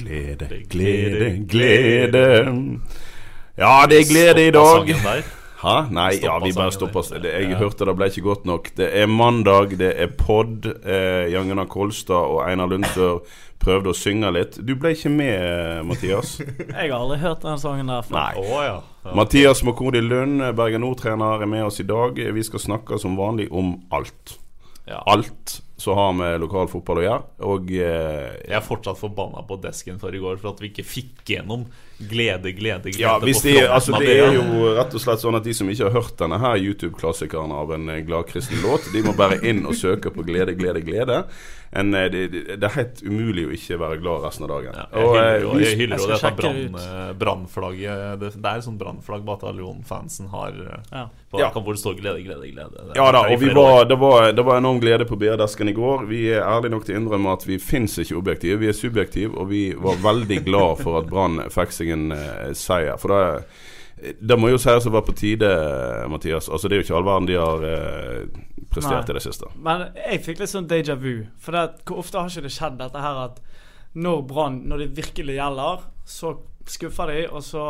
Glede, glede, glede. Ja, det er glede i dag. Hæ? Nei, ja, vi bare stopper oss. Det- Jeg hørte det ble ikke godt nok. Det er mandag, det er pod. Eh, Jan Gunnar Kolstad og Einar Lundsør prøvde å synge litt. Du ble ikke med, Mathias. Jeg har aldri hørt den sangen der før. Nei. Å ja. ja. Mathias Makodi Lund, Bergen Nord-trener, er med oss i dag. Vi skal snakke som vanlig om alt. Ja. Alt som har vi lokal fotball å gjøre. Og eh, Jeg er fortsatt forbanna på desken for i går for at vi ikke fikk gjennom glede, glede, glede. Ja, hvis de, altså Det er jo rett og slett sånn at de som ikke har hørt denne her YouTube-klassikeren av en eh, gladkristen låt, de må bare inn og søke på 'Glede, glede, glede'. En, eh, det, det, er helt umulig å ikke være glad resten av dagen. Ja, jeg eh, hyller jo, jeg hyller Jeg dette brannflagget. Det, det er et sånt brannflagg bataljonfansen har. Ja. På, Ja. Hvor det står 'glede, glede, glede'. Det Ja da, og vi var, det, var, det var enorm glede på BR-desken i går. Vi er ærlige nok til å innrømme at vi fins ikke objektive, vi er subjektive. Og vi var veldig glad for at Brann fikk seg en eh, seier. For det, det må jo sies å være på tide, Mathias. Altså Det er jo ikke all verden de har eh, prestert Nei. i det siste. Men jeg fikk litt sånn déjà vu. For det, hvor ofte har ikke det skjedd dette her at når Brann, når det virkelig gjelder, så skuffer de, og så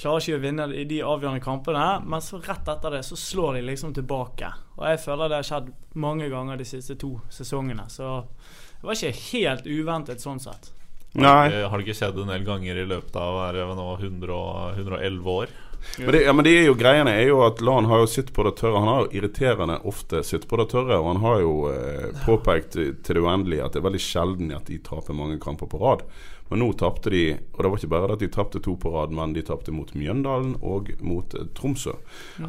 klarer ikke å vinne i de avgjørende kampene. Men så rett etter det så slår de liksom tilbake. Og jeg føler det har skjedd mange ganger de siste to sesongene. Så det var ikke helt uventet sånn sett. Nei. Eh, Har det ikke skjedd en del ganger i løpet av er nå 100, 111 år? Men det, ja, men det er jo greiene er jo at Lan har jo sitt på det tørre. Han har jo irriterende ofte sitt på det tørre. Og han har jo eh, påpekt til det uendelige at det er veldig sjelden at de taper mange kamper på rad. Men nå tapte de, og det var ikke bare det at de tapte to på rad, men de tapte mot Mjøndalen og mot Tromsø. Tromsø.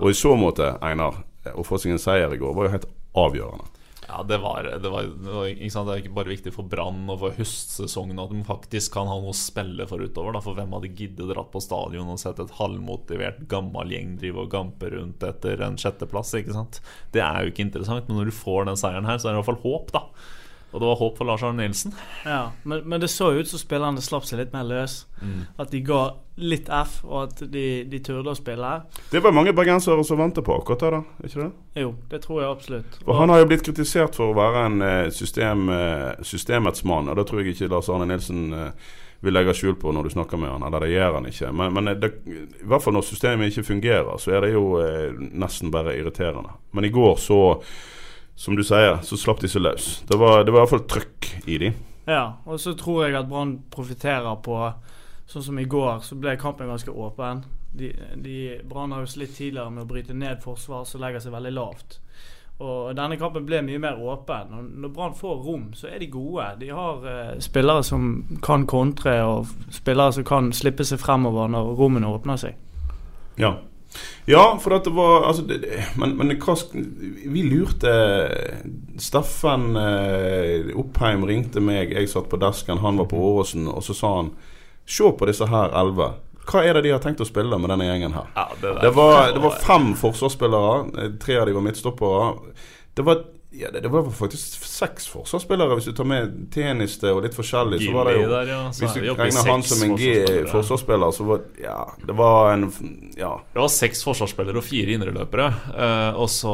Og i så måte, Einar, eh, å få seg en seier i går var jo helt avgjørende. Ja, det var, det var, det var ikke? Det ikke bare viktig for Brann og for høstsesongen at de faktisk kan ha noe å spille for utover. Da. For hvem hadde giddet dratt på stadion og sett et halvmotivert gammel gjeng drive og gampe rundt etter en sjetteplass? Ikke sant? Det er jo ikke interessant, men når du får den seieren her, så er det i hvert fall håp, da. Og det var håp for Lars Arne Nilsen. Ja, men, men det så ut som spillerne slapp seg litt mer løs. At de ga litt F, og at de, de turde å spille. Det var mange bergensere som ventet på akkurat det, da. Ikke det? Jo, det tror jeg absolutt. For Han har jo blitt kritisert for å være en eh, system, eh, systemets mann, og det tror jeg ikke Lars Arne Nilsen eh, vil legge skjul på når du snakker med han, eller det gjør han ikke. Men, men det, i hvert fall når systemet ikke fungerer, så er det jo eh, nesten bare irriterende. Men i går så, som du sier, så slapp de seg løs. Det var, det var fall trøkk i de. Ja, og så tror jeg at Brann profitterer på Sånn som i går, så ble kampen ganske åpen. De, de, Brann har jo slitt tidligere med å bryte ned forsvar som legger seg veldig lavt. Og denne kampen ble mye mer åpen. Og når Brann får rom, så er de gode. De har eh, spillere som kan kontre, og spillere som kan slippe seg fremover når rommene åpner seg. Ja. Ja, for det var altså, det, det, Men, men hva, vi lurte Steffen eh, Oppheim ringte meg, jeg satt på desken, han var på Åråsen, og så sa han Se på disse her elleve. Hva er det de har tenkt å spille med denne gjengen her? Ja, det, Det var, det var fem forsvarsspillere. eh, Tre av de var midtstoppere. Det var, ja, det, det var faktisk seks forsvarsspillere, hvis du tar med Teniste og litt forskjellig. Så var det jo der, ja. Så Hvis du regner han som en G-forsvarsspiller, så var Ja, det var en Ja. Det var seks forsvarsspillere og fire indreløpere. Eh, og så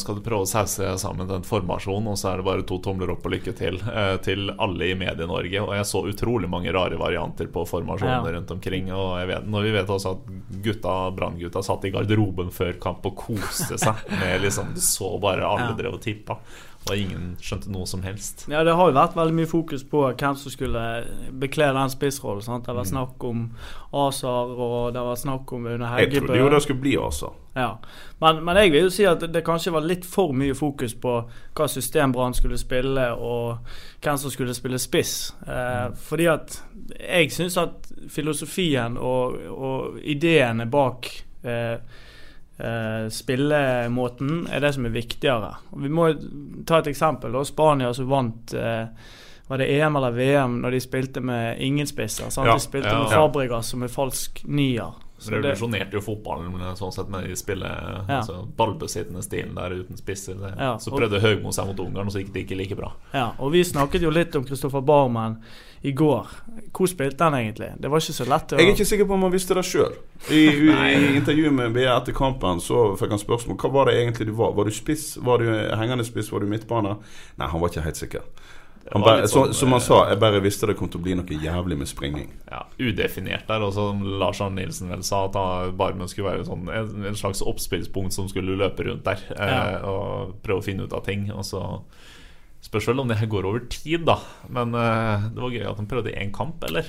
skal du prøve å sause sammen den formasjonen, og så er det bare to tomler opp og lykke til eh, til alle i Medie-Norge. Og jeg så utrolig mange rare varianter på formasjonene Ja. rundt omkring. Og jeg vet, når vi vet også at gutta, Brann-gutta satt i garderoben før kamp og koste seg med liksom Du så bare alle Ja. drev og tippa. Og ingen skjønte noe som helst. Ja, det har jo vært veldig mye fokus på hvem som skulle bekle den spissrollen. Det har vært Mm. snakk om Azar, og det har vært snakk om Une Jeg trodde jo det skulle bli Azar. Ja. Men, men jeg vil jo si at det kanskje var litt for mye fokus på hva system Brann skulle spille, og hvem som skulle spille spiss. Eh, fordi at jeg syns at filosofien og, og ideene bak eh, spillemåten er det som er viktigere. Vi må ta et eksempel. da Spania som vant eh, var det EM eller VM når de spilte med ingen spisser? Ja, de spilte ja. med Fabregas som er falsk nier. Så Revolusjonerte jo fotballen sånn sett med de spille altså, ballbesittende stilen der uten spisser. Det. Ja, så prøvde Høgmo seg mot Ungarn, og så gikk det ikke like bra. Ja, og vi snakket jo litt om Kristoffer Barmen i går. Hvor spilte han egentlig? Det var ikke så lett å Jeg er ikke sikker på om han visste det sjøl. I, i, I intervjuet med BA etter kampen så fikk han spørsmål hva var det egentlig du var. Var du spiss? Var du hengende spiss? Var du midtbane? Nei, han var ikke helt sikker. Han bare, så, sånn, som han eh, sa, jeg bare visste det kom til å bli noe jævlig med springing. Ja, Udefinert der. Og som Lars Arne Nilsen vel sa, at Barmen skulle være sånn, en, en slags oppspillspunkt som skulle løpe rundt der eh, og prøve å finne ut av ting. Og så Spørs vel om det her går over tid, da. Men eh, det var gøy at han prøvde én kamp, eller?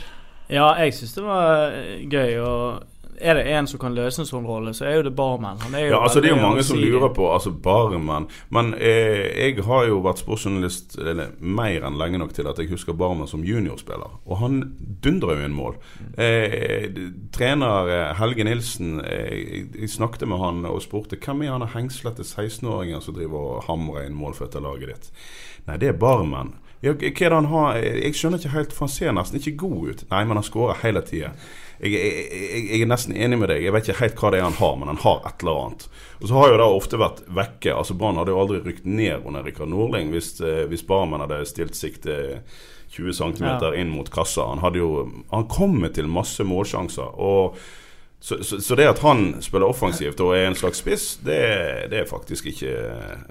Ja, jeg syns det var eh, gøy. Og er det en som kan løse en sånn rolle, så er jo det Barmen. Han jo Ja, altså Det er jo mange som lurer på altså Barmen. Men eh, jeg har jo vært sportsjournalist eller, mer enn lenge nok til at jeg husker Barmen som juniorspiller. Og han dundrer jo inn mål. Eh, trener eh, Helge Nilsen eh, jeg, snakket med han og spurte hvem er han hengslete 16-åringen som driver og hamrer inn mål for dette laget ditt. Nei, det er Barmen. Ja, hva er det han har Jeg skjønner ikke helt, for han ser nesten ikke god ut. Nei, men han skårer hele tida. Jeg, jeg, jeg, er nesten enig med deg. Jeg vet ikke helt hva det er han har, men han har et eller annet. Og så har jo det ofte vært vekke. Altså Brann hadde jo aldri rykt ned under Rikard Nordling hvis, eh, hvis Barmen hadde stilt sikte 20 cm Ja. inn mot kassa. Han hadde jo Han kommer til masse målsjanser. Og så, så, så det at han spiller offensivt og er en slags spiss, det, det er faktisk ikke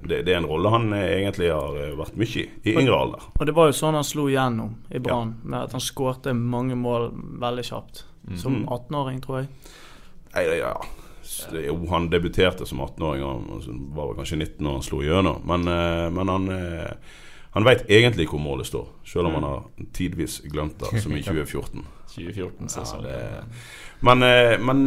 det, det er en rolle han egentlig har vært mye i i yngre alder. Og det var jo sånn han slo gjennom i Brann, med at han skårte mange mål veldig kjapt. Som 18-åring, tror jeg. Nei, ja. Jo, han debuterte som 18-åring, og var vel kanskje 19 når han slo gjennom. Men, eh, men han eh, han veit egentlig hvor målet står, selv om han har tidvis glemt det, som i 2014. 2014 ja, det, Men, eh, men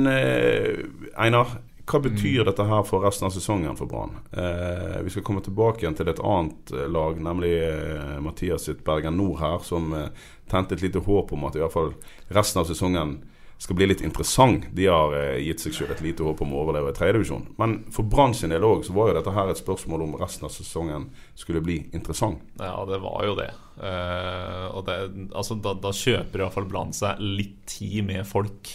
Einar, hva betyr dette her for resten av sesongen for Brann? Eh, vi skal komme tilbake igjen til et annet eh, lag, nemlig eh, Mathias sitt Bergen Nord her, som eh, tente et lite håp om at i hvert fall resten av sesongen skal bli litt interessant. De har eh, gitt seg selv et lite håp om å overleve i tredjedivisjon. Men for Brann sin del òg så var jo dette her et spørsmål om resten av sesongen skulle bli interessant. Ja, det var jo det. Eh, og det, altså, da, da kjøper iallfall Brann seg litt tid med folk.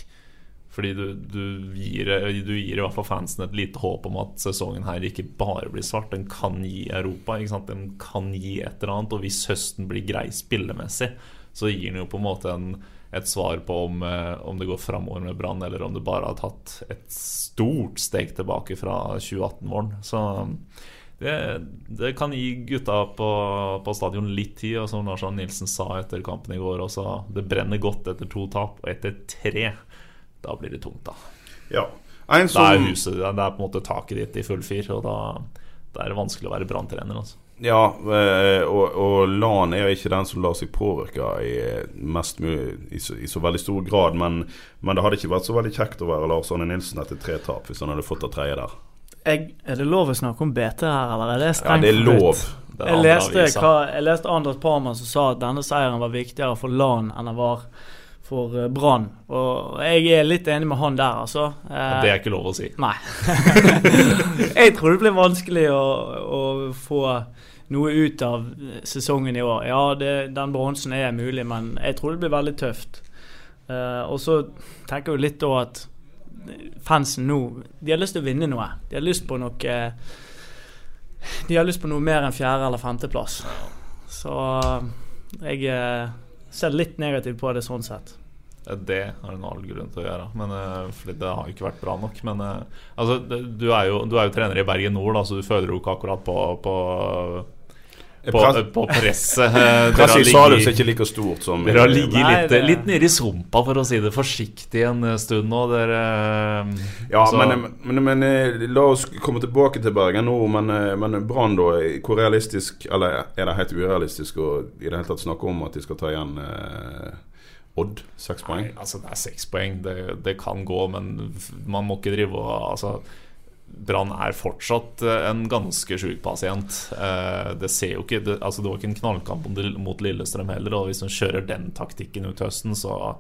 Fordi du, du, gir, du gir i hvert fall fansen et lite håp om at sesongen her ikke bare blir svart. Den kan gi Europa. Den kan gi et eller annet. Og hvis høsten blir grei spillemessig, så gir den jo på en måte en, et svar på om, eh, om det går framover med Brann, eller om det bare har tatt et stort steg tilbake fra 2018-våren. Så det, det kan gi gutta på, på stadion litt tid. Og som Lars Nilsen sa etter kampen i går også, det brenner godt etter to tap. Og etter tre, da blir det tungt, da. Ja. En Da er huset Det er på en måte taket ditt i full fyr, og da, da er det vanskelig å være branntrener. Altså. Ja, eh, og, og LAN er jo ikke den som lar seg påvirke i, mest mulig, i, så, i så veldig stor grad. Men, men det hadde ikke vært så veldig kjekt å være Lars Arne Nilsen etter tre tap hvis han hadde fått det tredje der. jeg. Er det lov å snakke om BT her, eller er det Ja, strengt det er forbudt? lov. Det er Jeg leste, hva, jeg leste Anders Parman som sa at denne seieren var viktigere for LAN enn den var for eh, Brann. Og jeg er litt enig med han der, altså. Eh, Det er ikke lov å si. Nei. jeg tror det blir vanskelig å, å få noe ut av sesongen i år. Ja, det, den bronsen er mulig, men jeg tror det blir veldig tøft. Eh, og så tenker jeg litt da at fansen nå De har lyst til å vinne noe. De har lyst på noe eh, De har lyst på noe mer enn fjerde- eller femteplass. Så jeg ser litt negativt på det sånn sett. Det har hun all grunn til å gjøre. Men, eh, fordi det har ikke vært bra nok. Men eh, altså, du, er jo, du er jo trener i Bergen Nord, da, så du føler jo ikke akkurat på, på på, på presset. Eh, Salhus er ikke like stort som Dere har ligget Nei, litt, det- litt nede i sumpa, for å si det forsiktig, en eh, stund nå. Dere Ja, altså, men, men, men eh, la oss komme tilbake til Bergen nå. Men, eh, men Brann, da. Hvor realistisk Eller er det helt urealistisk å i det hele tatt snakke om at de skal ta igjen eh, Odd? Seks poeng? Nei, altså det er seks poeng. Det, det kan gå, men man må ikke drive og altså, Brann er fortsatt eh, en ganske sjuk pasient. Eh, det ser jo ikke det, altså det var ikke en knallkamp mot Lillestrøm heller. Og hvis de kjører den taktikken ut høsten, så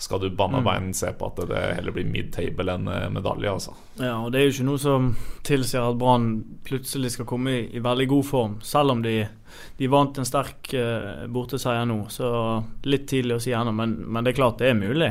skal du banne bein se på at det heller blir mid-table enn eh, medalje. Altså. Ja, og det er jo ikke noe som tilsier at Brann plutselig skal komme i, i veldig god form. Selv om de, de vant en sterk uh, borteseier nå, så litt tidlig å si ennå. Men, men det er klart det er mulig.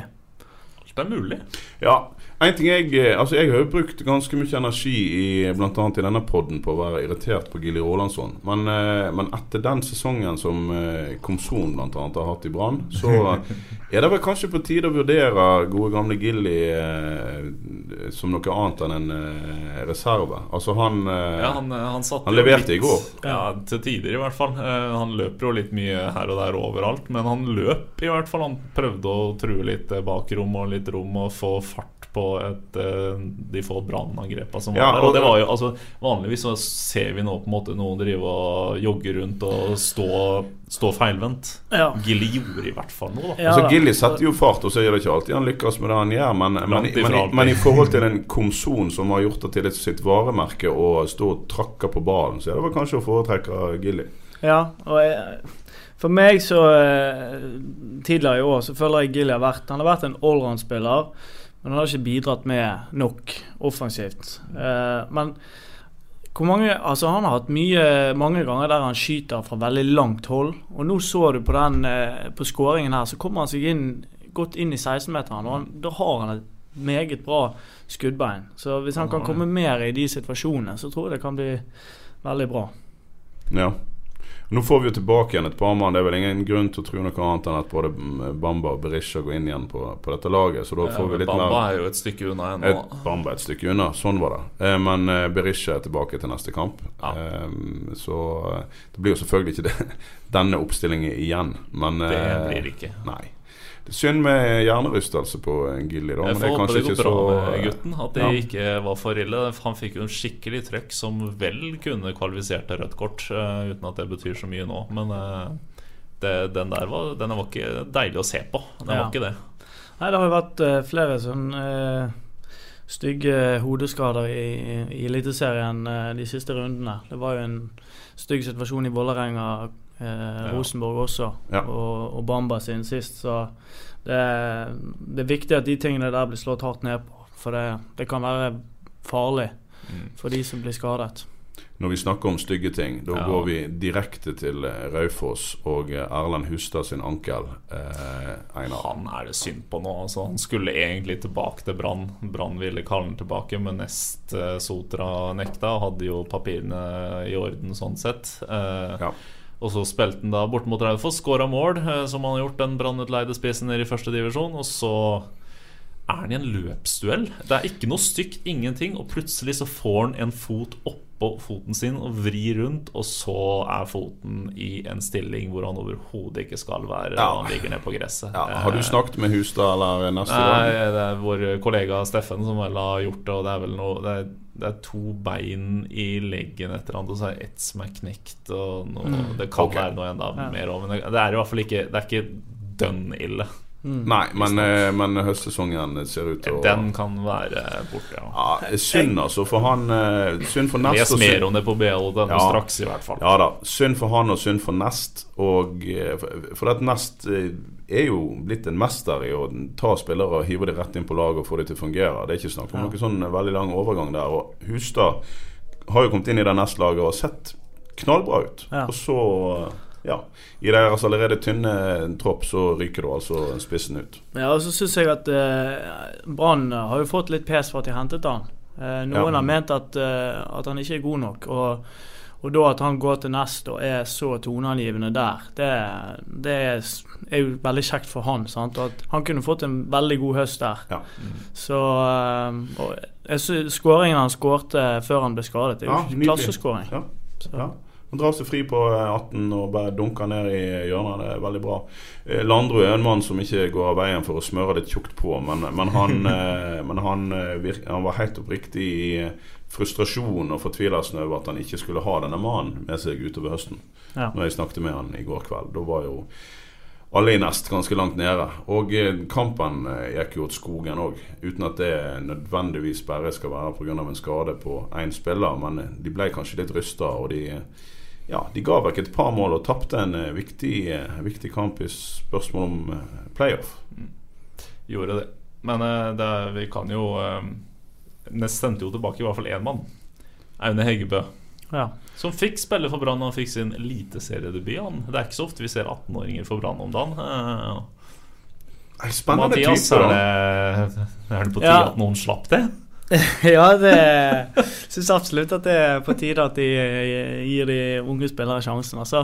Alt er mulig. Ja. En ting jeg, eh, altså jeg har jo brukt ganske mye energi i blant annet i denne podden på å være irritert på Gilly Rolandsson. Men, eh, men etter den sesongen som eh, Komson annet har hatt i Brann, så er det vel kanskje på tide å vurdere gode gamle Gilly eh, som noe annet enn en eh, reserve. Altså han eh, Ja, han, han, satte han leverte litt, i går. Ja, til tider i hvert fall. Eh, han løper jo litt mye her og der overalt, men han løp i hvert fall. Han prøvde å true litt bakrom og litt rom og få fart på et, eh, de få brannangrepene som var Ja, der. Og det var jo, altså, vanligvis så ser vi nå på en måte noen drive og jogge rundt og stå, stå feilvendt. Ja. Gilly gjorde i hvert fall noe, da. Ja, altså. Gilly setter jo fart, og så er det ikke alltid han lykkes med det han gjør. Men, men, men, men i forhold til en komsonen som har gjort det til sitt varemerke å stå og trakke på ballen, så er det vel kanskje å foretrekke Gilly. Ja, og jeg, for meg så eh, Tidligere i år så føler jeg Gilly har vært Han har vært en allround-spiller, men han har ikke bidratt med nok offensivt. Eh, men mange Altså Han har hatt mye mange ganger der han skyter fra veldig langt hold. Og nå så du på den eh, På skåringen her, så kommer han seg inn godt inn i 16-meteren, og han, da har han et meget bra skuddbein. Så hvis han kan komme mer i de situasjonene, så tror jeg det kan bli veldig bra. Ja. Nå får vi jo tilbake igjen et par mann. Det er vel ingen grunn til å tro noe annet enn at både Bamba og Berisha går inn igjen på, på dette laget. Så da får vi litt Bamba mer er jo et stykke unna ennå. et, Bamba et stykke unna. Sånn var det. Eh, men eh, Berisha er tilbake til neste kamp. Ja. Eh, så det blir jo selvfølgelig ikke det, denne oppstillingen igjen. Men Det blir det ikke. Nei. Synd med hjernerystelse på eh, Gilly, da. Men det er kanskje det ikke bra så med gutten. At det ja. ikke var for ille. Han fikk jo en skikkelig trøkk som vel kunne kvalifisert til rødt kort, eh, uten at det betyr så mye nå. Men eh, det, den der var, den var ikke deilig å se på. Den Ja. var ikke det. Nei, det har jo vært flere sånn stygge hodeskader i, i Eliteserien de siste rundene. Det var jo en stygg situasjon i Vålerenga, eh, Rosenborg også, Ja. og, og Bamba sin sist. Så det, er- det er viktig at de tingene der blir slått hardt ned på. For det, det kan være farlig for de som blir skadet. Når vi snakker om stygge ting, da Ja. går vi direkte til eh, Raufoss og eh, Erlend Hustad sin ankel. Eh, Einar. Han er det synd på nå. Altså, han skulle egentlig tilbake til Brann. Brann ville kalle han tilbake, men Nest eh, Sotra nekta. Hadde jo papirene i orden sånn sett. Eh, Ja. Og så spilte han da bort mot Raufoss, skåra mål, eh, som han har gjort den brannutleide spissen nede i første divisjon. Og så er han i en løpsduell. Det er ikke noe stygt, ingenting. Og plutselig så får han en fot oppå foten sin og vrir rundt, og så er foten i en stilling hvor han overhodet ikke skal være. Ja. Han ligger ned på gresset. Ja, har du Eh, snakket med Hustad eller Nei, det er vår kollega Steffen som vel har gjort det, og det er vel noe Det er, det er to bein i leggen etter hverandre, og så er det ett som er knekt, og noe, det kan okay. være noe enda Ja. mer òg, men det, det er i hvert fall ikke Det er ikke dønn ille. Nei, men, eh, men høstsesongen ser ut til å Den kan være borte, ja. ja, Synd, altså, for han eh, Synd for Nest. Les mer om det på BL.no Ja. straks, i hvert fall. Ja da. Synd for han og synd for Nest. Og, eh, for- at Nest er jo blitt en mester i å ta spillere og hive dem rett inn på laget og få dem til å fungere. Det er ikke snakk om noen sånn veldig lang overgang der. Og Hustad har jo kommet inn i det Nest-laget og sett knallbra ut. Ja. Og så, ja I deres allerede tynne tropp så ryker du altså spissen ut. Ja, og så syns jeg at eh, Brann har jo fått litt pes for at de hentet han. Eh, noen Ja. har ment at, eh, at han ikke er god nok. Og, og da at han går til nest og er så toneangivende der, det, det er, er jo veldig kjekt for han. Sant? Og at han kunne fått en veldig god høst der. Ja. Så eh, og jeg Skåringen han skårte før han ble skadet, det er jo Ja, klasseskåring. Ja. Så- Ja. Han drar seg fri på 18 og bare dunker ned i hjørnet. Det er veldig bra. Landrud Landro er en mann som ikke går av veien for å smøre litt tjukt på, men, men, han, eh, men han, virke, han, var helt oppriktig i frustrasjon og fortvilelsen over at han ikke skulle ha denne mannen med seg utover høsten. Ja. Når jeg snakket med han i går kveld. Da var jo alle i nest ganske langt nede. Og kampen gikk jo til skogen òg, uten at det nødvendigvis bare skal være pga. en skade på én spiller. Men de ble kanskje litt rysta, og de ja, de ga vekk et par mål og tapte en uh, viktig, uh, viktig, kamp i spørsmål om uh, playoff. Mm. Gjorde det. Men det, vi kan jo Nest sendte jo tilbake i hvert fall én mann. Aune Heggebø. Ja. Som fikk spille for Brann og fikk sin eliteseriedebut. Det er ikke så ofte vi ser 18-åringer for Brann om dagen. Spennende Mathias, type, da. Er det, er det på tide ja. at noen slapp det? ja, det syns absolutt at det er på tide at de eh, gir de unge spillere sjansen. Altså,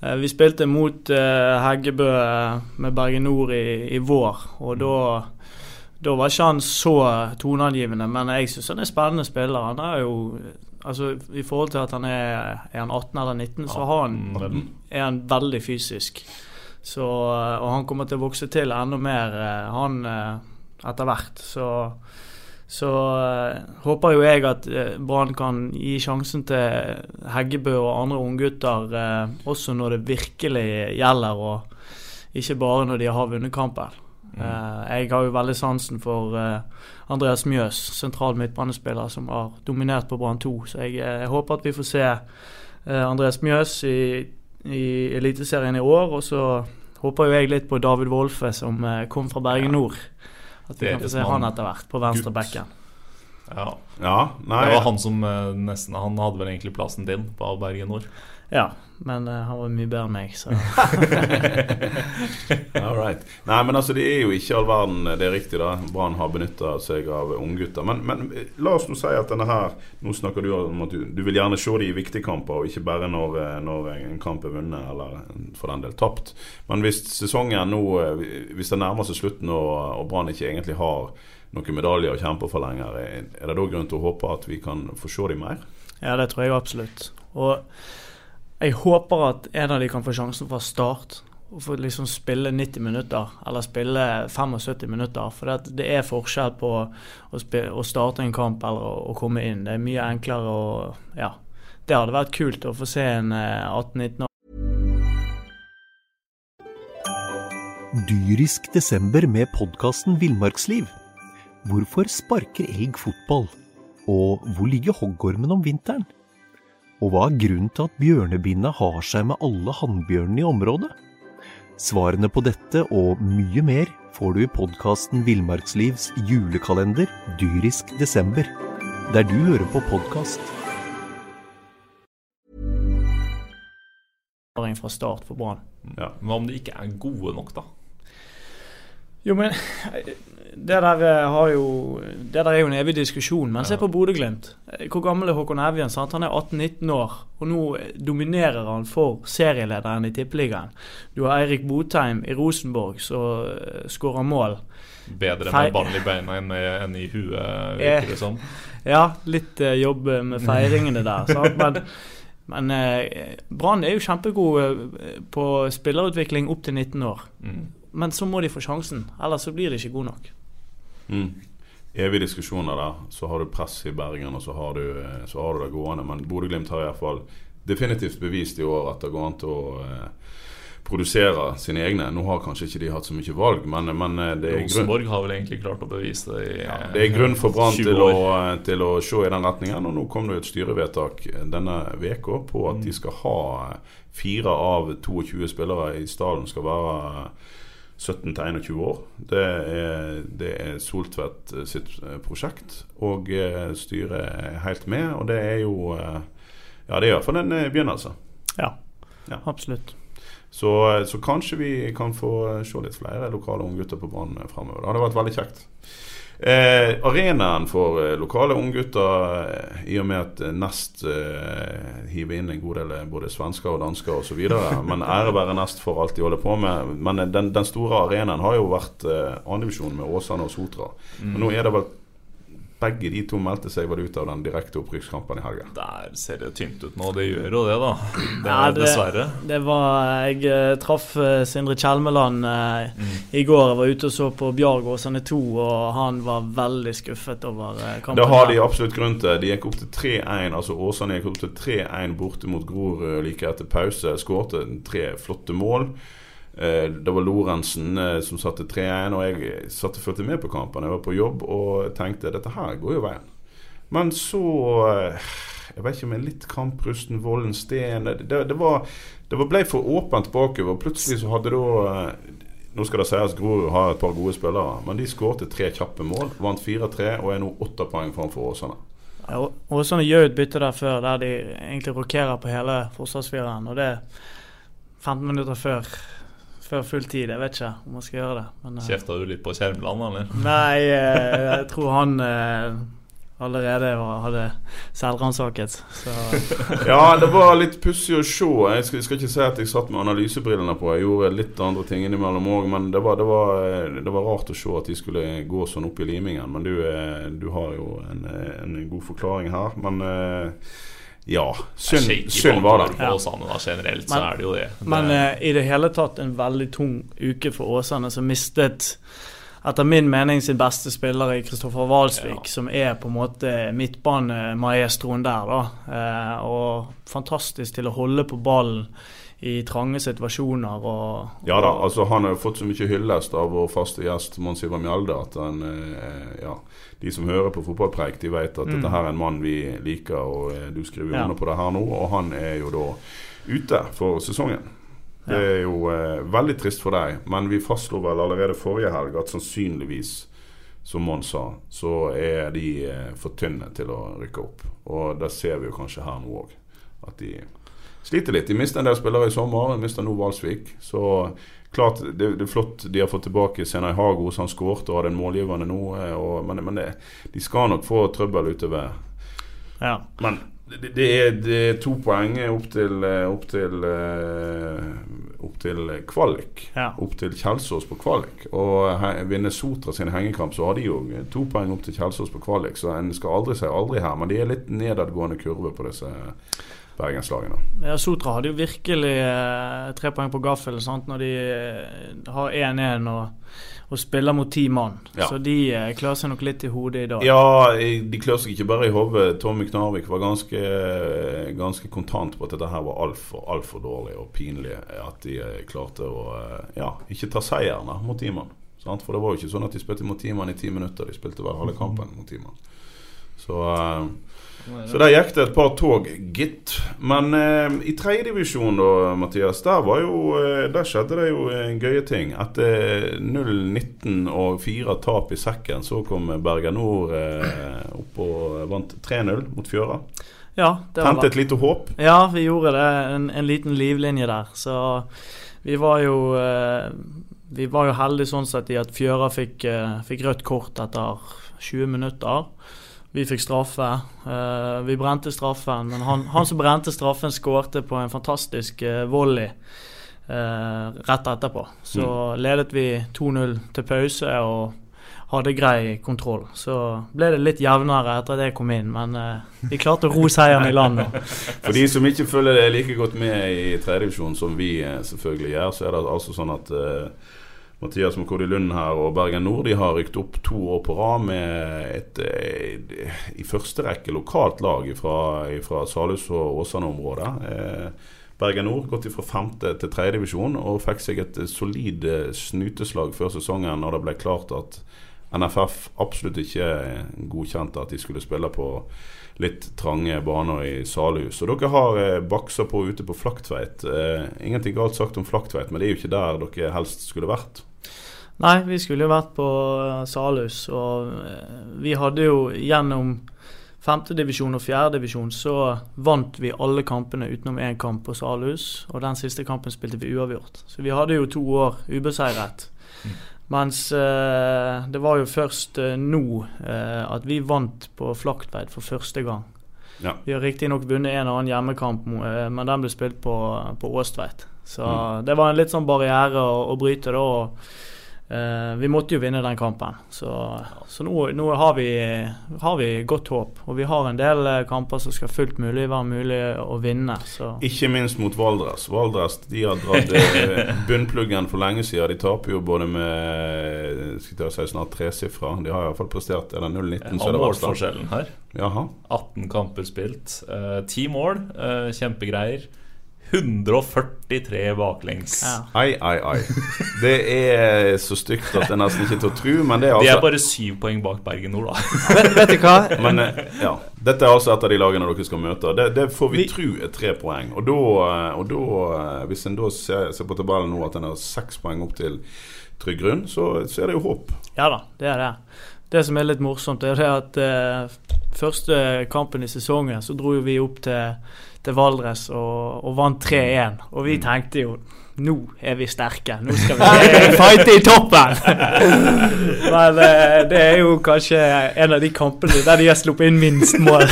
eh, vi spilte mot uh, Heggebø med Bergen Nord i, i vår, og da da var ikke han så toneangivende, men jeg syns han er spennende spiller. Han er jo altså I forhold til at han er, er han 18 eller 19, så han, er han veldig fysisk. Så, og han kommer til å vokse til enda mer, han, etter hvert. Så så uh, håper jo jeg at uh, Brann kan gi sjansen til Heggebø og andre unggutter uh, også når det virkelig gjelder, og ikke bare når de har vunnet kampen. Mm. jeg har jo veldig sansen for Andreas Mjøs, sentral midtbanespiller, som har dominert på Brann 2. Så jeg, jeg, håper at vi får se Andreas Mjøs i, i Eliteserien i år. Og så håper jo jeg litt på David Wolfe, som kom fra Bergen Nord. At vi kan få se han etter hvert, på venstre bekken. Ja. ja det var han som eh, nesten Han hadde vel egentlig plassen din på Bergen Nord. Ja, men uh, han var mye bedre enn meg, så All right. Nei, men altså, det er jo ikke all verden det er riktig, da. Brann har benytta seg av unggutter. Men, men la oss nå si at denne her Nå snakker du om at du, du vil gjerne se de i viktige kamper, og ikke bare når, eh, når en kamp er vunnet, eller for den del tapt. Men hvis sesongen nå Hvis det nærmer seg slutten, og, og Brann ikke egentlig har noen medaljer å kjempe for lenger, er det da grunn til å håpe at vi kan få se dem mer? Ja, det tror jeg absolutt. Og jeg håper at en av de kan få sjansen fra start. Og få liksom spille 90 minutter, eller spille 75 minutter. For det, er forskjell på å, spille, å, starte en kamp eller å, å, komme inn. Det er mye enklere å Ja. Det hadde vært kult å få se en 18-19 år. Dyrisk desember med podkasten Villmarksliv. Hvorfor sparker elg fotball? Og hvor ligger hoggormen om vinteren? Og hva er grunnen til at bjørnebinna har seg med alle hannbjørnene i området? Svarene på dette og mye mer får du i podkasten Villmarkslivs julekalender dyrisk desember, der du hører på podkast. Fra start for Brann. Ja, men om de ikke er gode nok, da? Jo, men det der, eh, jo, det der er jo en evig diskusjon. Men se på Bodø-Glimt. Hvor gammel er Håkon Evjen? Sant? Han er 18-19 år, og nå dominerer han for serielederen i Tippeligaen. Du har Eirik Botheim i Rosenborg som skårer mål. Bedre med ball i beina enn, enn i huet, virker det som. Ja, litt jobb med feiringene der. Sant? Men, men Brann er jo kjempegod på spillerutvikling opp til 19 år. Mm. Men så må de få sjansen, ellers så blir de ikke gode nok. Mm. Evige diskusjoner der. Så har du press i Bergen, og så har du, eh, så har du det gående. Men Bodø-Glimt har iallfall definitivt bevist i år at det går an til å eh, produsere sine egne. Nå har kanskje ikke de hatt så mye valg, men, men eh, det er Rosenborg har vel egentlig klart å bevise det i ja, Det er grunn for Brann til, til, å se i den retningen. Og nå kom det et styrevedtak denne uka på at de skal ha fire av 22 spillere i stallen skal være 17 til 21 år. Det er, det er Soltvedt eh, sitt eh, prosjekt, og eh, styret er helt med. Og det er jo Ja, det er iallfall en begynnelse. Ja, ja. absolutt. Så, så, kanskje vi kan få se litt flere lokale unggutter på Brann framover. Det hadde vært veldig kjekt. Eh, arenaen for eh, lokale unggutter, eh, i og med at eh, Nest eh, hiver inn en god del både svensker og dansker osv. Men ære være Nest for alt de holder på med. Men den, den store arenaen har jo vært eh, andredivisjonen med Åsane og Sotra. Mm. Men nå er det vel begge de to meldte seg vel ut av den direkte opprykkskampen i helga. Der ser det tynt ut nå. Det gjør jo det, da. Det, Ja, det- dessverre. Det var Jeg eh, traff eh, Sindre Kjelmeland eh, Mm. i går. Jeg var ute og så på Bjarg Åsane 2, og han var veldig skuffet over kampen. Det har de absolutt grunn til. De gikk opp til 3-1. Altså Åsane gikk opp til 3-1 borte mot Grorud like etter pause. Skårte tre flotte mål. Eh, Det var Lorentzen eh, som satte 3-1, og jeg satt og fulgte med på kampen. Jeg var på jobb og tenkte dette her går jo veien. Men så eh, Jeg vet ikke om en litt kamprusten Vollen Steen Det, det, var, det ble for åpent bakover. Plutselig så hadde da eh, Nå skal det sies Grorud har et par gode spillere, men de skårte tre kjappe mål. Vant 4-3 og er nå åtte poeng framfor Åsane. Ja, Åsane gjør et bytte der før, der de egentlig rokerer på hele forsvarsfireren. Og det er 15 minutter før, før full tid. Jeg vet ikke om jeg skal gjøre det. Men, uh, Kjefter du litt på Kjermeland, eller? Nei, uh, jeg tror han uh, allerede var, hadde selvransaket. Ja, det var litt pussig å se. Jeg skal, jeg skal ikke si at jeg satt med analysebrillene på. Jeg gjorde litt andre ting innimellom òg, men det var, det, var, det var rart å se at de skulle gå sånn opp i limingen. Men du, du har jo en, en god forklaring her. Men ja, synd, var det. bakover Åsane da, generelt så Men- er det jo det. Men eh, i det hele tatt en veldig tung uke for Åsane, som mistet etter min mening sin beste spiller i Kristoffer Walsvik, som er på en måte midtbanemaestroen der. da. Eh, og fantastisk til å holde på ballen i trange situasjoner. Og, Ja da, altså Han har jo fått så mye hyllest av vår faste gjest Mons Ivar Mjelde at han, eh, ja, de som hører på fotballpreik, de vet at dette her er en mann vi liker. Og eh, du skriver Ja. under på det her nå, og han er jo da ute for sesongen. Det er jo eh, veldig trist for deg, men vi fastslo vel allerede forrige helg at sannsynligvis, som Mons sa, så er de eh, for tynne til å rykke opp. Og det ser vi jo kanskje her nå òg. At de sliter litt. De mista en del spillere i sommer. De mista nå Valsvik. Så klart, det, det er flott de har fått tilbake Senai så Han skårte og hadde en målgivende nå. eh, Og, men men det, de skal nok få trøbbel utover. ja. Men det, det, er, det er to poeng opp til eh, Opp til, eh, opp til kvalik. Ja. Opp til Kjelsås på kvalik. Og vinner Sotra sin hengekamp, så har de jo to poeng opp til Kjelsås på kvalik. Så en skal aldri si aldri her, men de er litt nedadgående kurve på disse bergenslagene. Ja, Sotra hadde jo virkelig eh, tre poeng på gaffelen sant? når de eh, har 1-1 og, og spiller mot ti mann. Ja. Så de eh, klør seg nok litt i hodet i dag. Ja, de klør seg ikke bare i hodet. Tommy Knarvik var ganske, ganske kontant på at dette her var altfor alt for dårlig og pinlig. At de eh, klarte å eh, ja, ikke ta seieren mot mot Timan. Sant? For det var jo ikke sånn at de spilte mot Timan i ti minutter. De spilte hver halve kampen mot Timan. Så, eh, så der gikk det et par tog, gitt. Men eh, i tredjedivisjon da, Mathias, der, var jo, eh, der skjedde det jo en gøye ting. Etter 0-19 og fire tap i sekken, så kom Bergen Nord eh, opp og vant 3-0 mot Fjøra. Ja, det var Tente et lite håp. Ja, vi gjorde det. En, en liten livlinje der. Så vi var jo eh, Vi var jo heldige sånn sett i at Fjøra fikk, eh, fikk rødt kort etter 20 minutter. Vi fikk straffe. Eh, vi brente straffen, men han, han som brente straffen, skårte på en fantastisk eh, volley eh, rett etterpå. Så ledet vi 2-0 til pause og hadde grei kontroll. Så ble det litt jevnere etter at jeg kom inn, men vi klarte å ro seieren i land nå. For de som ikke følger det like godt med i tredjedivisjon som vi selvfølgelig gjør, så er det altså sånn at eh, Mathias Mokodi Lund her og Bergen Nord de har rykt opp to år på rad med et eh, i første rekke lokalt lag fra, Salhus og Åsane-området. Eh, Bergen Nord gått fra femte til tredje divisjon og fikk seg et solid eh, snyteslag før sesongen når det ble klart at NFF absolutt ikke godkjente at de skulle spille på litt trange baner i Salhus. Og dere har baksa på ute på Flaktveit. Ingenting galt sagt om Flaktveit, men det er jo ikke der dere helst skulle vært. Nei, vi skulle jo vært på eh, Salhus, og eh, vi hadde jo gjennom femtedivisjon og fjerdedivisjon så vant vi alle kampene utenom én kamp på Salhus, og den siste kampen spilte vi uavgjort. Så vi hadde jo to år ubeseiret. Mens eh, det var jo først eh, nå eh, at vi vant på Flaktveit for første gang. Ja. Vi har riktignok vunnet en og annen hjemmekamp, eh, men den ble spilt på, på Åstveit. Så Mm. det var en litt sånn barriere å, å bryte da. og Eh, vi måtte jo vinne den kampen, så, så nå, nå har, vi, har, vi, godt håp. Og vi har en del eh, kamper som skal fullt mulig være mulig å vinne. Så. Ikke minst mot Valdres. Valdres de har dratt eh, bunnpluggen for lenge siden. De taper jo både med skal jeg si snart tresifra. De har iallfall prestert Er det 0-19? Ja, målforskjellen her. Jaha. 18 kamper spilt. Ti uh, mål. Uh, kjempegreier. 143 baklengs. Ja. Ai, ai, ai. Det er så stygt at det er nesten ikke til å tro. Men det er altså De er bare syv poeng bak Bergen Nord, da. vet, vet, du hva? Men eh, ja, Dette er altså et av de lagene dere skal møte. Det, det får vi, vi tro er tre poeng. Og da, eh, og da eh, hvis en da ser, ser, på tabellen nå at en har seks poeng opp til trygg grunn, så, så, er det jo håp. Ja da, det er det. Det som er litt morsomt, er det at eh, første kampen i sesongen så dro vi opp til til Valdres og, og vant 3-1. Og vi mm. tenkte jo nå er vi sterke. Nå skal vi fighte i toppen! Men eh, det er jo kanskje en av de kampene der de har sluppet inn minst mål.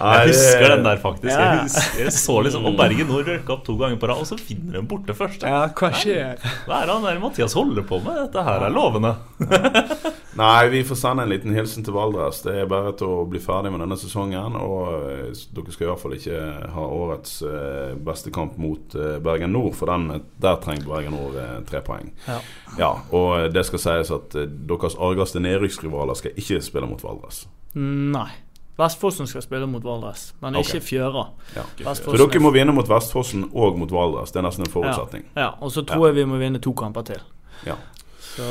Jeg husker den der, faktisk. Jeg, husker, jeg så liksom Og Bergen Nord røyka opp to ganger på rad, og så finner de borte først. Ja, hva skjer? Hva er det han der Mathias holder på med? Dette her er lovende. Nei, vi får sende en liten hilsen til Valdres. Det er bare til å bli ferdig med denne sesongen. Og eh, dere skal i hvert fall ikke ha årets eh, beste kamp mot eh, Bergen Nord, for den, der trenger Bergen Nord tre poeng. Ja. ja. Og det skal sies at deres argeste nedrykksrivaler skal ikke spille mot Valdres. Nei. Vestfossen skal spille mot Valdres, men okay. ikke Fjøra. Ja. For dere må vinne mot Vestfossen og mot Valdres. Det er nesten en forutsetning. Ja, ja. og så tror jeg vi må vinne to kamper til. Ja. Så,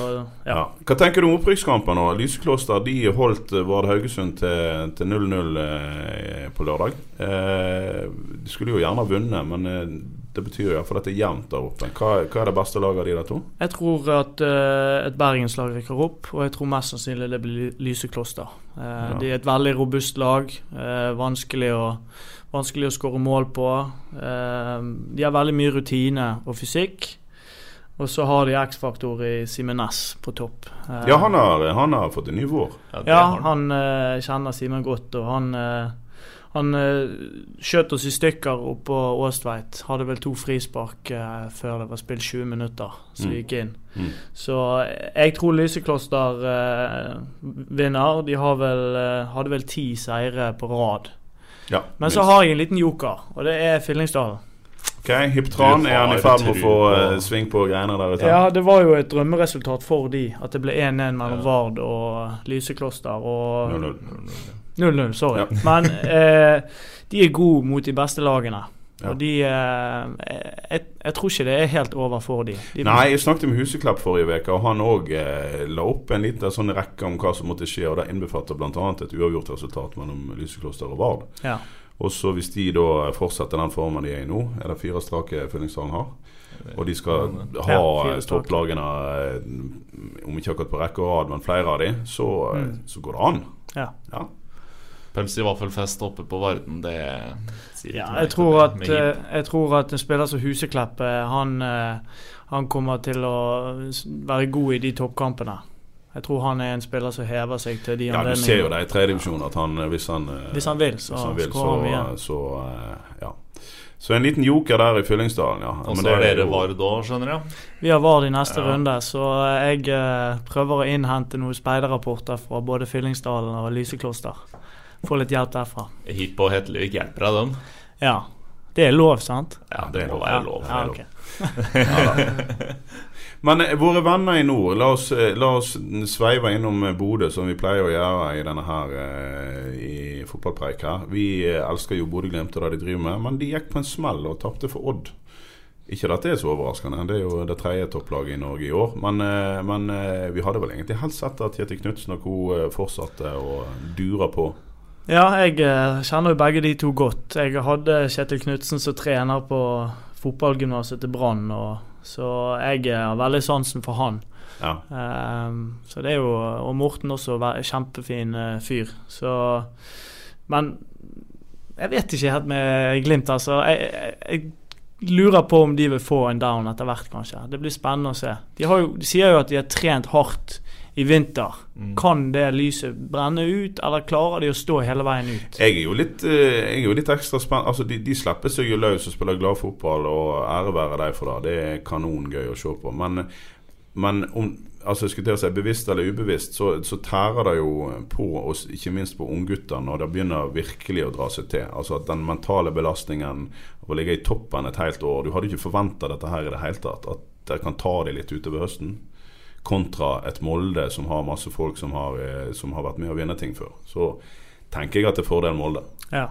ja. Hva tenker du om opprykkskampen? nå? Lysekloster de holdt eh, Vard Haugesund til 0-0 eh, på lørdag. Eh, de skulle jo gjerne ha vunnet, men eh, det betyr iallfall at det er jevnt der oppe. Hva, hva, er det beste laget av de der to? Jeg tror at uh, et bergenslag rykker opp, og jeg tror mest sannsynlig det blir Lysekloster. Uh, ja. De er et veldig robust lag. Uh, vanskelig å Vanskelig å skåre mål på. de har veldig mye rutine og fysikk. Og så har de X-faktor i Simen Næss på topp. ja, han har, han har, fått en ny vår. Ja, ja han kjenner Simen godt, og han han uh, skjøt oss i stykker oppå Åstveit. Hadde vel to frispark uh, før det var spilt 20 minutter, så vi gikk inn. Mm. Så eh, jeg tror Lysekloster vinner. De vel, hadde vel ti seire på rad. Ja, Men så har jeg en liten joker, og det er Fyllingsdalen. Ok, Hyptran, er han i ferd med å få uh, sving på greiene der ute? Ja, det var jo et drømmeresultat for de, at det ble 1-1 mellom Vard og Lysekloster. Og 0-0, sorry. Ja. Men eh, de er gode mot de beste lagene. Ja. Og de eh, jeg, jeg, tror ikke det er helt over for de. de Nei, jeg snakket med Huseklepp forrige uke, og han òg eh, la opp en liten sånn rekke om hva som måtte skje. og Det innbefatter bl.a. et uavgjort resultat mellom Lysekloster og Vard. Ja. Og så Hvis de da fortsetter den formen de er i nå, er det fire strake Fyllingsdalen har. Og de skal ha ja, topplagene, eh, om ikke akkurat på rekke og rad, men flere av de, så, mm. så går det an. Ja. ja. Pølse i vaffelfest oppe på Varden, det sier ja, jeg, tror at, eh, jeg tror at en spiller som Huseklepp, eh, han, eh, han kommer til å være god i de toppkampene. Jeg tror han er en spiller som hever seg til de ja, anledningene. Ja, du ser jo det i tredjedivisjon at han hvis han, hvis han vil, så, han vil, så, så, ja. Så en liten joker der i Fyllingsdalen, ja. Og så er dere Vard òg, skjønner jeg? Vi har Vard i neste ja. runde, så jeg prøver å innhente noen speiderrapporter fra både Fyllingsdalen og Lysekloster. Få litt hjelp derfra. Hip og Hetlevik hjelper deg, dem? Ja. Det er lov, sant? Ja, det må er lov. Ja, okay. ja, Men eh, våre venner i nord, la oss, eh, la oss sveive innom eh, Bodø, som vi pleier å gjøre i denne her i fotballpreik her. Vi elsker jo Bodø-Glimt og det de driver med, men de gikk på en smell og tapte for Odd. Ikke at det er så overraskende, det er jo det tredje topplaget i Norge i år. Men, men vi hadde vel egentlig helst sett at Kjetil Knutsen og co. fortsatte å dure på. Ja, jeg eh, kjenner jo begge de to godt. Jeg hadde Kjetil Knutsen som trener på fotballgymnaset til Brann, så jeg eh, har veldig sansen for han. Ja. Um, så det er jo Og Morten også, kjempefin fyr. Så Men jeg vet ikke helt med Glimt, altså. Jeg, jeg, jeg lurer på om de vil få en down etter hvert, kanskje. Det blir spennende å se. De, jo, de sier jo at de har trent hardt i vinter. Mm. Kan det lyset brenne ut, eller klarer de å stå hele veien ut? Jeg er jo litt, eh, er jo litt ekstra spent. Altså, de, de, slipper seg jo løs og spiller glad fotball, og ære være dem for det. Det er kanongøy å se på. Men men om altså jeg si bevisst eller ubevisst, så, så tærer det jo på oss, ikke minst på unggutter, når det begynner virkelig å dra seg til. Altså at den mentale belastningen av å ligge i toppen et helt år Du hadde ikke forventa dette her i det hele tatt. At det kan ta deg litt utover høsten. Kontra et Molde som har masse folk som har, eh, som har vært med å vinne ting før. Så tenker jeg at det er fordel Molde. Ja.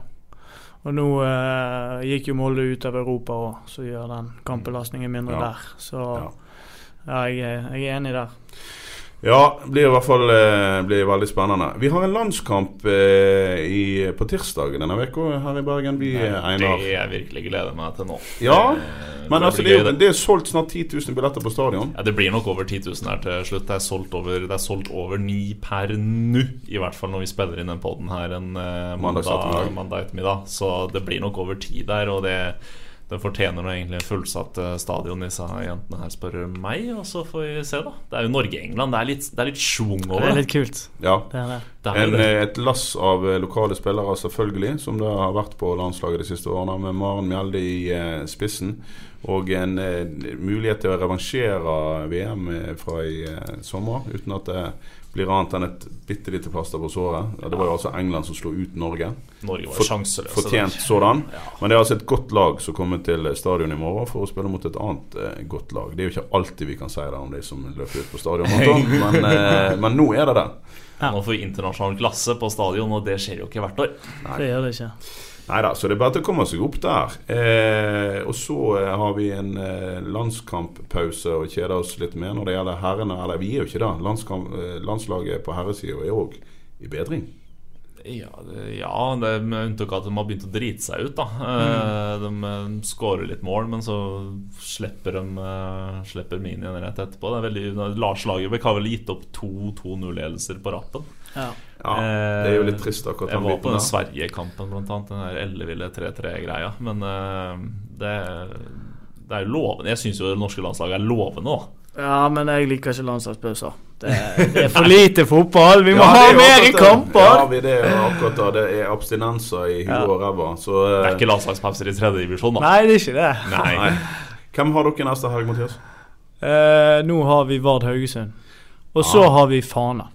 Og nå eh, gikk jo Molde ut av Europa òg, så gjør den kampbelastningen mindre Ja. der. Så Ja. ja, jeg, jeg er enig der. Ja, det blir i hvert fall eh, blir veldig spennende. Vi har en landskamp eh, i, på tirsdag denne uka her i Bergen. Vi, Det Einar. er jeg virkelig gleder meg til nå. Ja, Eh, men det altså, det er, det er solgt snart 10 000 billetter på stadion. Ja, Det blir nok over 10 000 her til slutt. Det er solgt over, det er solgt over 9 per nå. I hvert fall når vi spiller inn den poden her en eh, Mandag mandag ettermiddag. Så det blir nok over 10 der. Og det, det fortjener nå egentlig en fullsatt eh, stadion, disse jentene her, spør meg. Og så får vi se, da. Det er jo Norge-England. Det er litt, det er litt schwung Det er litt kult. Ja. Det er det. Det er En, det. eh, et lass av eh, lokale spillere, selvfølgelig, som det har vært på landslaget de siste årene, med Maren Mjelde i spissen. Og en eh, mulighet til å revansjere VM fra i eh, sommer, uten at det blir annet enn et bitte lite plaster på såret. Ja, det var jo altså England som slo ut Norge. Norge var For- sjanseløse. Fortjent der. sådan. Ja. Men det er altså et godt lag som kommer til stadion i morgen for å spille mot et annet eh, godt lag. Det er jo ikke alltid vi kan si det om de som løper ut på stadion, men, eh, men nå er det det. Nå får vi internasjonal klasse på stadion, og det skjer jo ikke hvert år. Det gjør det ikke. Nei da, så det er bare til å komme seg opp der. Eh, og så eh, har vi en eh, landskamppause og kjeder oss litt mer når det gjelder herrene. Eller vi er jo ikke det. Landskamp, eh, landslaget på herresida er òg i bedring. Ja, det, ja det er med unntak av at de har begynt å drite seg ut. da Eh, De skårer litt mål, men så slipper de Slipper min igjen rett etterpå. Det er veldig, Lars Lagerbäck har vel gitt opp to 2-0-ledelser på rappen. Ja. Ja, det er jo litt trist akkurat Jeg var på den. Sverige-kampen, blant annet. Den der elleville 3-3-greia. Men uh, det, det er lovende. Jeg syns jo det norske landslaget er lovende, òg. ja, men jeg liker ikke landslagspauser. Det, det er for lite fotball! Vi må Ja, ha er mer i kamper! Ja, vi, det er jo akkurat det. Det er abstinenser i huet Ja. og ræva. Så Det er eh, ikke landslagspauser i tredje divisjon, da. Nei, det er ikke det. Nei. nei. Hvem har dere neste helg, Mathias? Eh, nå har vi Vard Haugesund. Og så Ah. har vi Fana.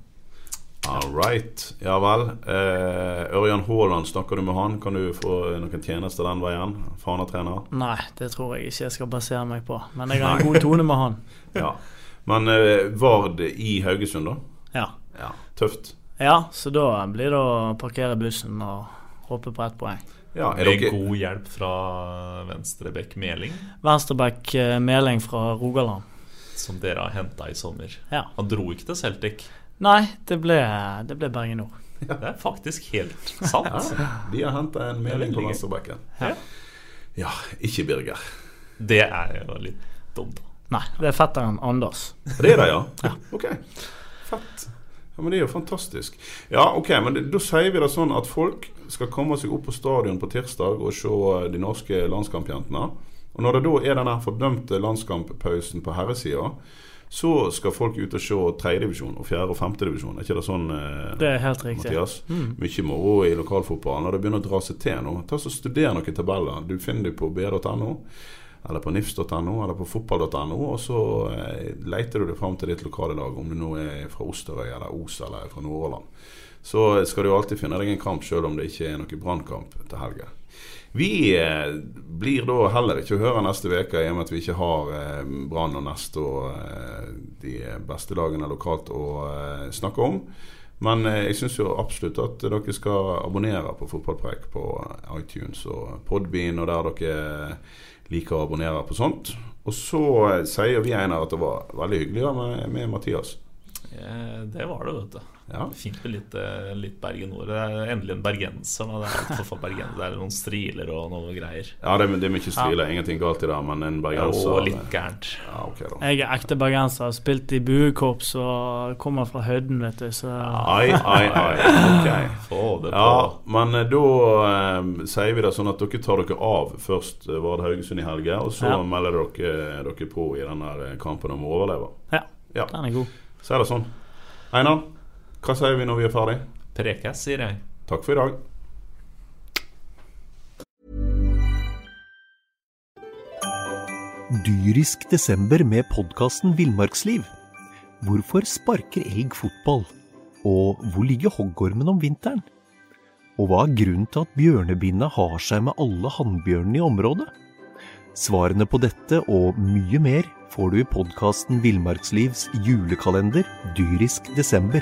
All right. Ja vel. Eh, Ørjan Haaland, snakker du med han? Kan du få noen tjenester den veien? Fana-trener? Nei, det tror jeg ikke jeg skal basere meg på. Men jeg har en god tone med han. Ja. Men eh, Vard i Haugesund, da? Ja. Ja, Tøft. ja, så da blir det å parkere bussen og håpe på ett poeng. Ja, er Med dere god hjelp fra Venstrebekk Meling, Venstreback eh, Meling fra Rogaland. som dere har henta i sommer. Ja. Han dro ikke til Celtic. Nei, det ble, det ble Bergen Nord. Det er faktisk helt sant. ja, De har henta en melding på venstrebacken. Ja. Ja, ikke Birger. Det er jo litt dumt. da. Nei, det er fetteren Anders. Det er det, ja? ja. Ok. Fett. Ja, men Det er jo fantastisk. Ja, ok, men Da sier vi det sånn at folk skal komme seg opp på stadion på tirsdag og se eh, de norske landskampjentene. Og Når det da er denne fordømte landskamppausen på herresida, så skal folk ut og se tredjedivisjon og fjerde- og femtedivisjon. Er ikke det sånn, eh, Det er helt riktig. Mathias? Mm. Mye moro i lokalfotballen. Når det begynner å dra seg til nå, ta så studer noen tabeller. Du finner dem på b.no, eller på nifs.no, eller på fotball.no, og så eh, leter du deg fram til ditt lokale lag, om du nå er fra Osterøy eller Os eller fra Nordhordland. Så skal du alltid finne deg en kamp, selv om det ikke er noen brannkamp til helga. Vi eh, blir da heller ikke å høre neste uke, i og med at vi ikke har eh, Brann og Nest og eh, de beste lagene lokalt å eh, snakke om. Men jeg syns absolutt at dere skal abonnere på Fotballpreik på iTunes og Podbean, og der dere liker å abonnere på sånt. Og så sier vi Einar at det var veldig hyggelig med, med Mathias. Det var det, vet du. Ja. Fint med litt, eh, litt Bergen Nord. Det er endelig en bergenser. Det er bergenser. Det er noen striler og noe greier. Ja, det, er- det er mye striler, ingenting galt i det, men en bergenser Og litt gærent. Ja, okay, da. Jeg er ekte bergenser, har spilt i buekorps og kommer fra høyden, vet du, så Ai, ai, ai. Ok. Få det på. Ja, men eh, da eh, sier vi det sånn at dere tar dere av først var Vard Haugesund i helga, og så Ja. melder dere dere på i den eh, kampen om å overleve. Ja, Ja, den er god. så er det sånn. Einar, hva sier vi når vi er ferdig? Prekes, sier jeg. Takk for i dag. dyrisk desember med podkasten Villmarksliv. Hvorfor sparker elg fotball? Og hvor ligger hoggormen om vinteren? Og hva er grunnen til at bjørnebinna har seg med alle hannbjørnene i området? Svarene på dette og mye mer får du i podkasten Villmarkslivs julekalender dyrisk desember,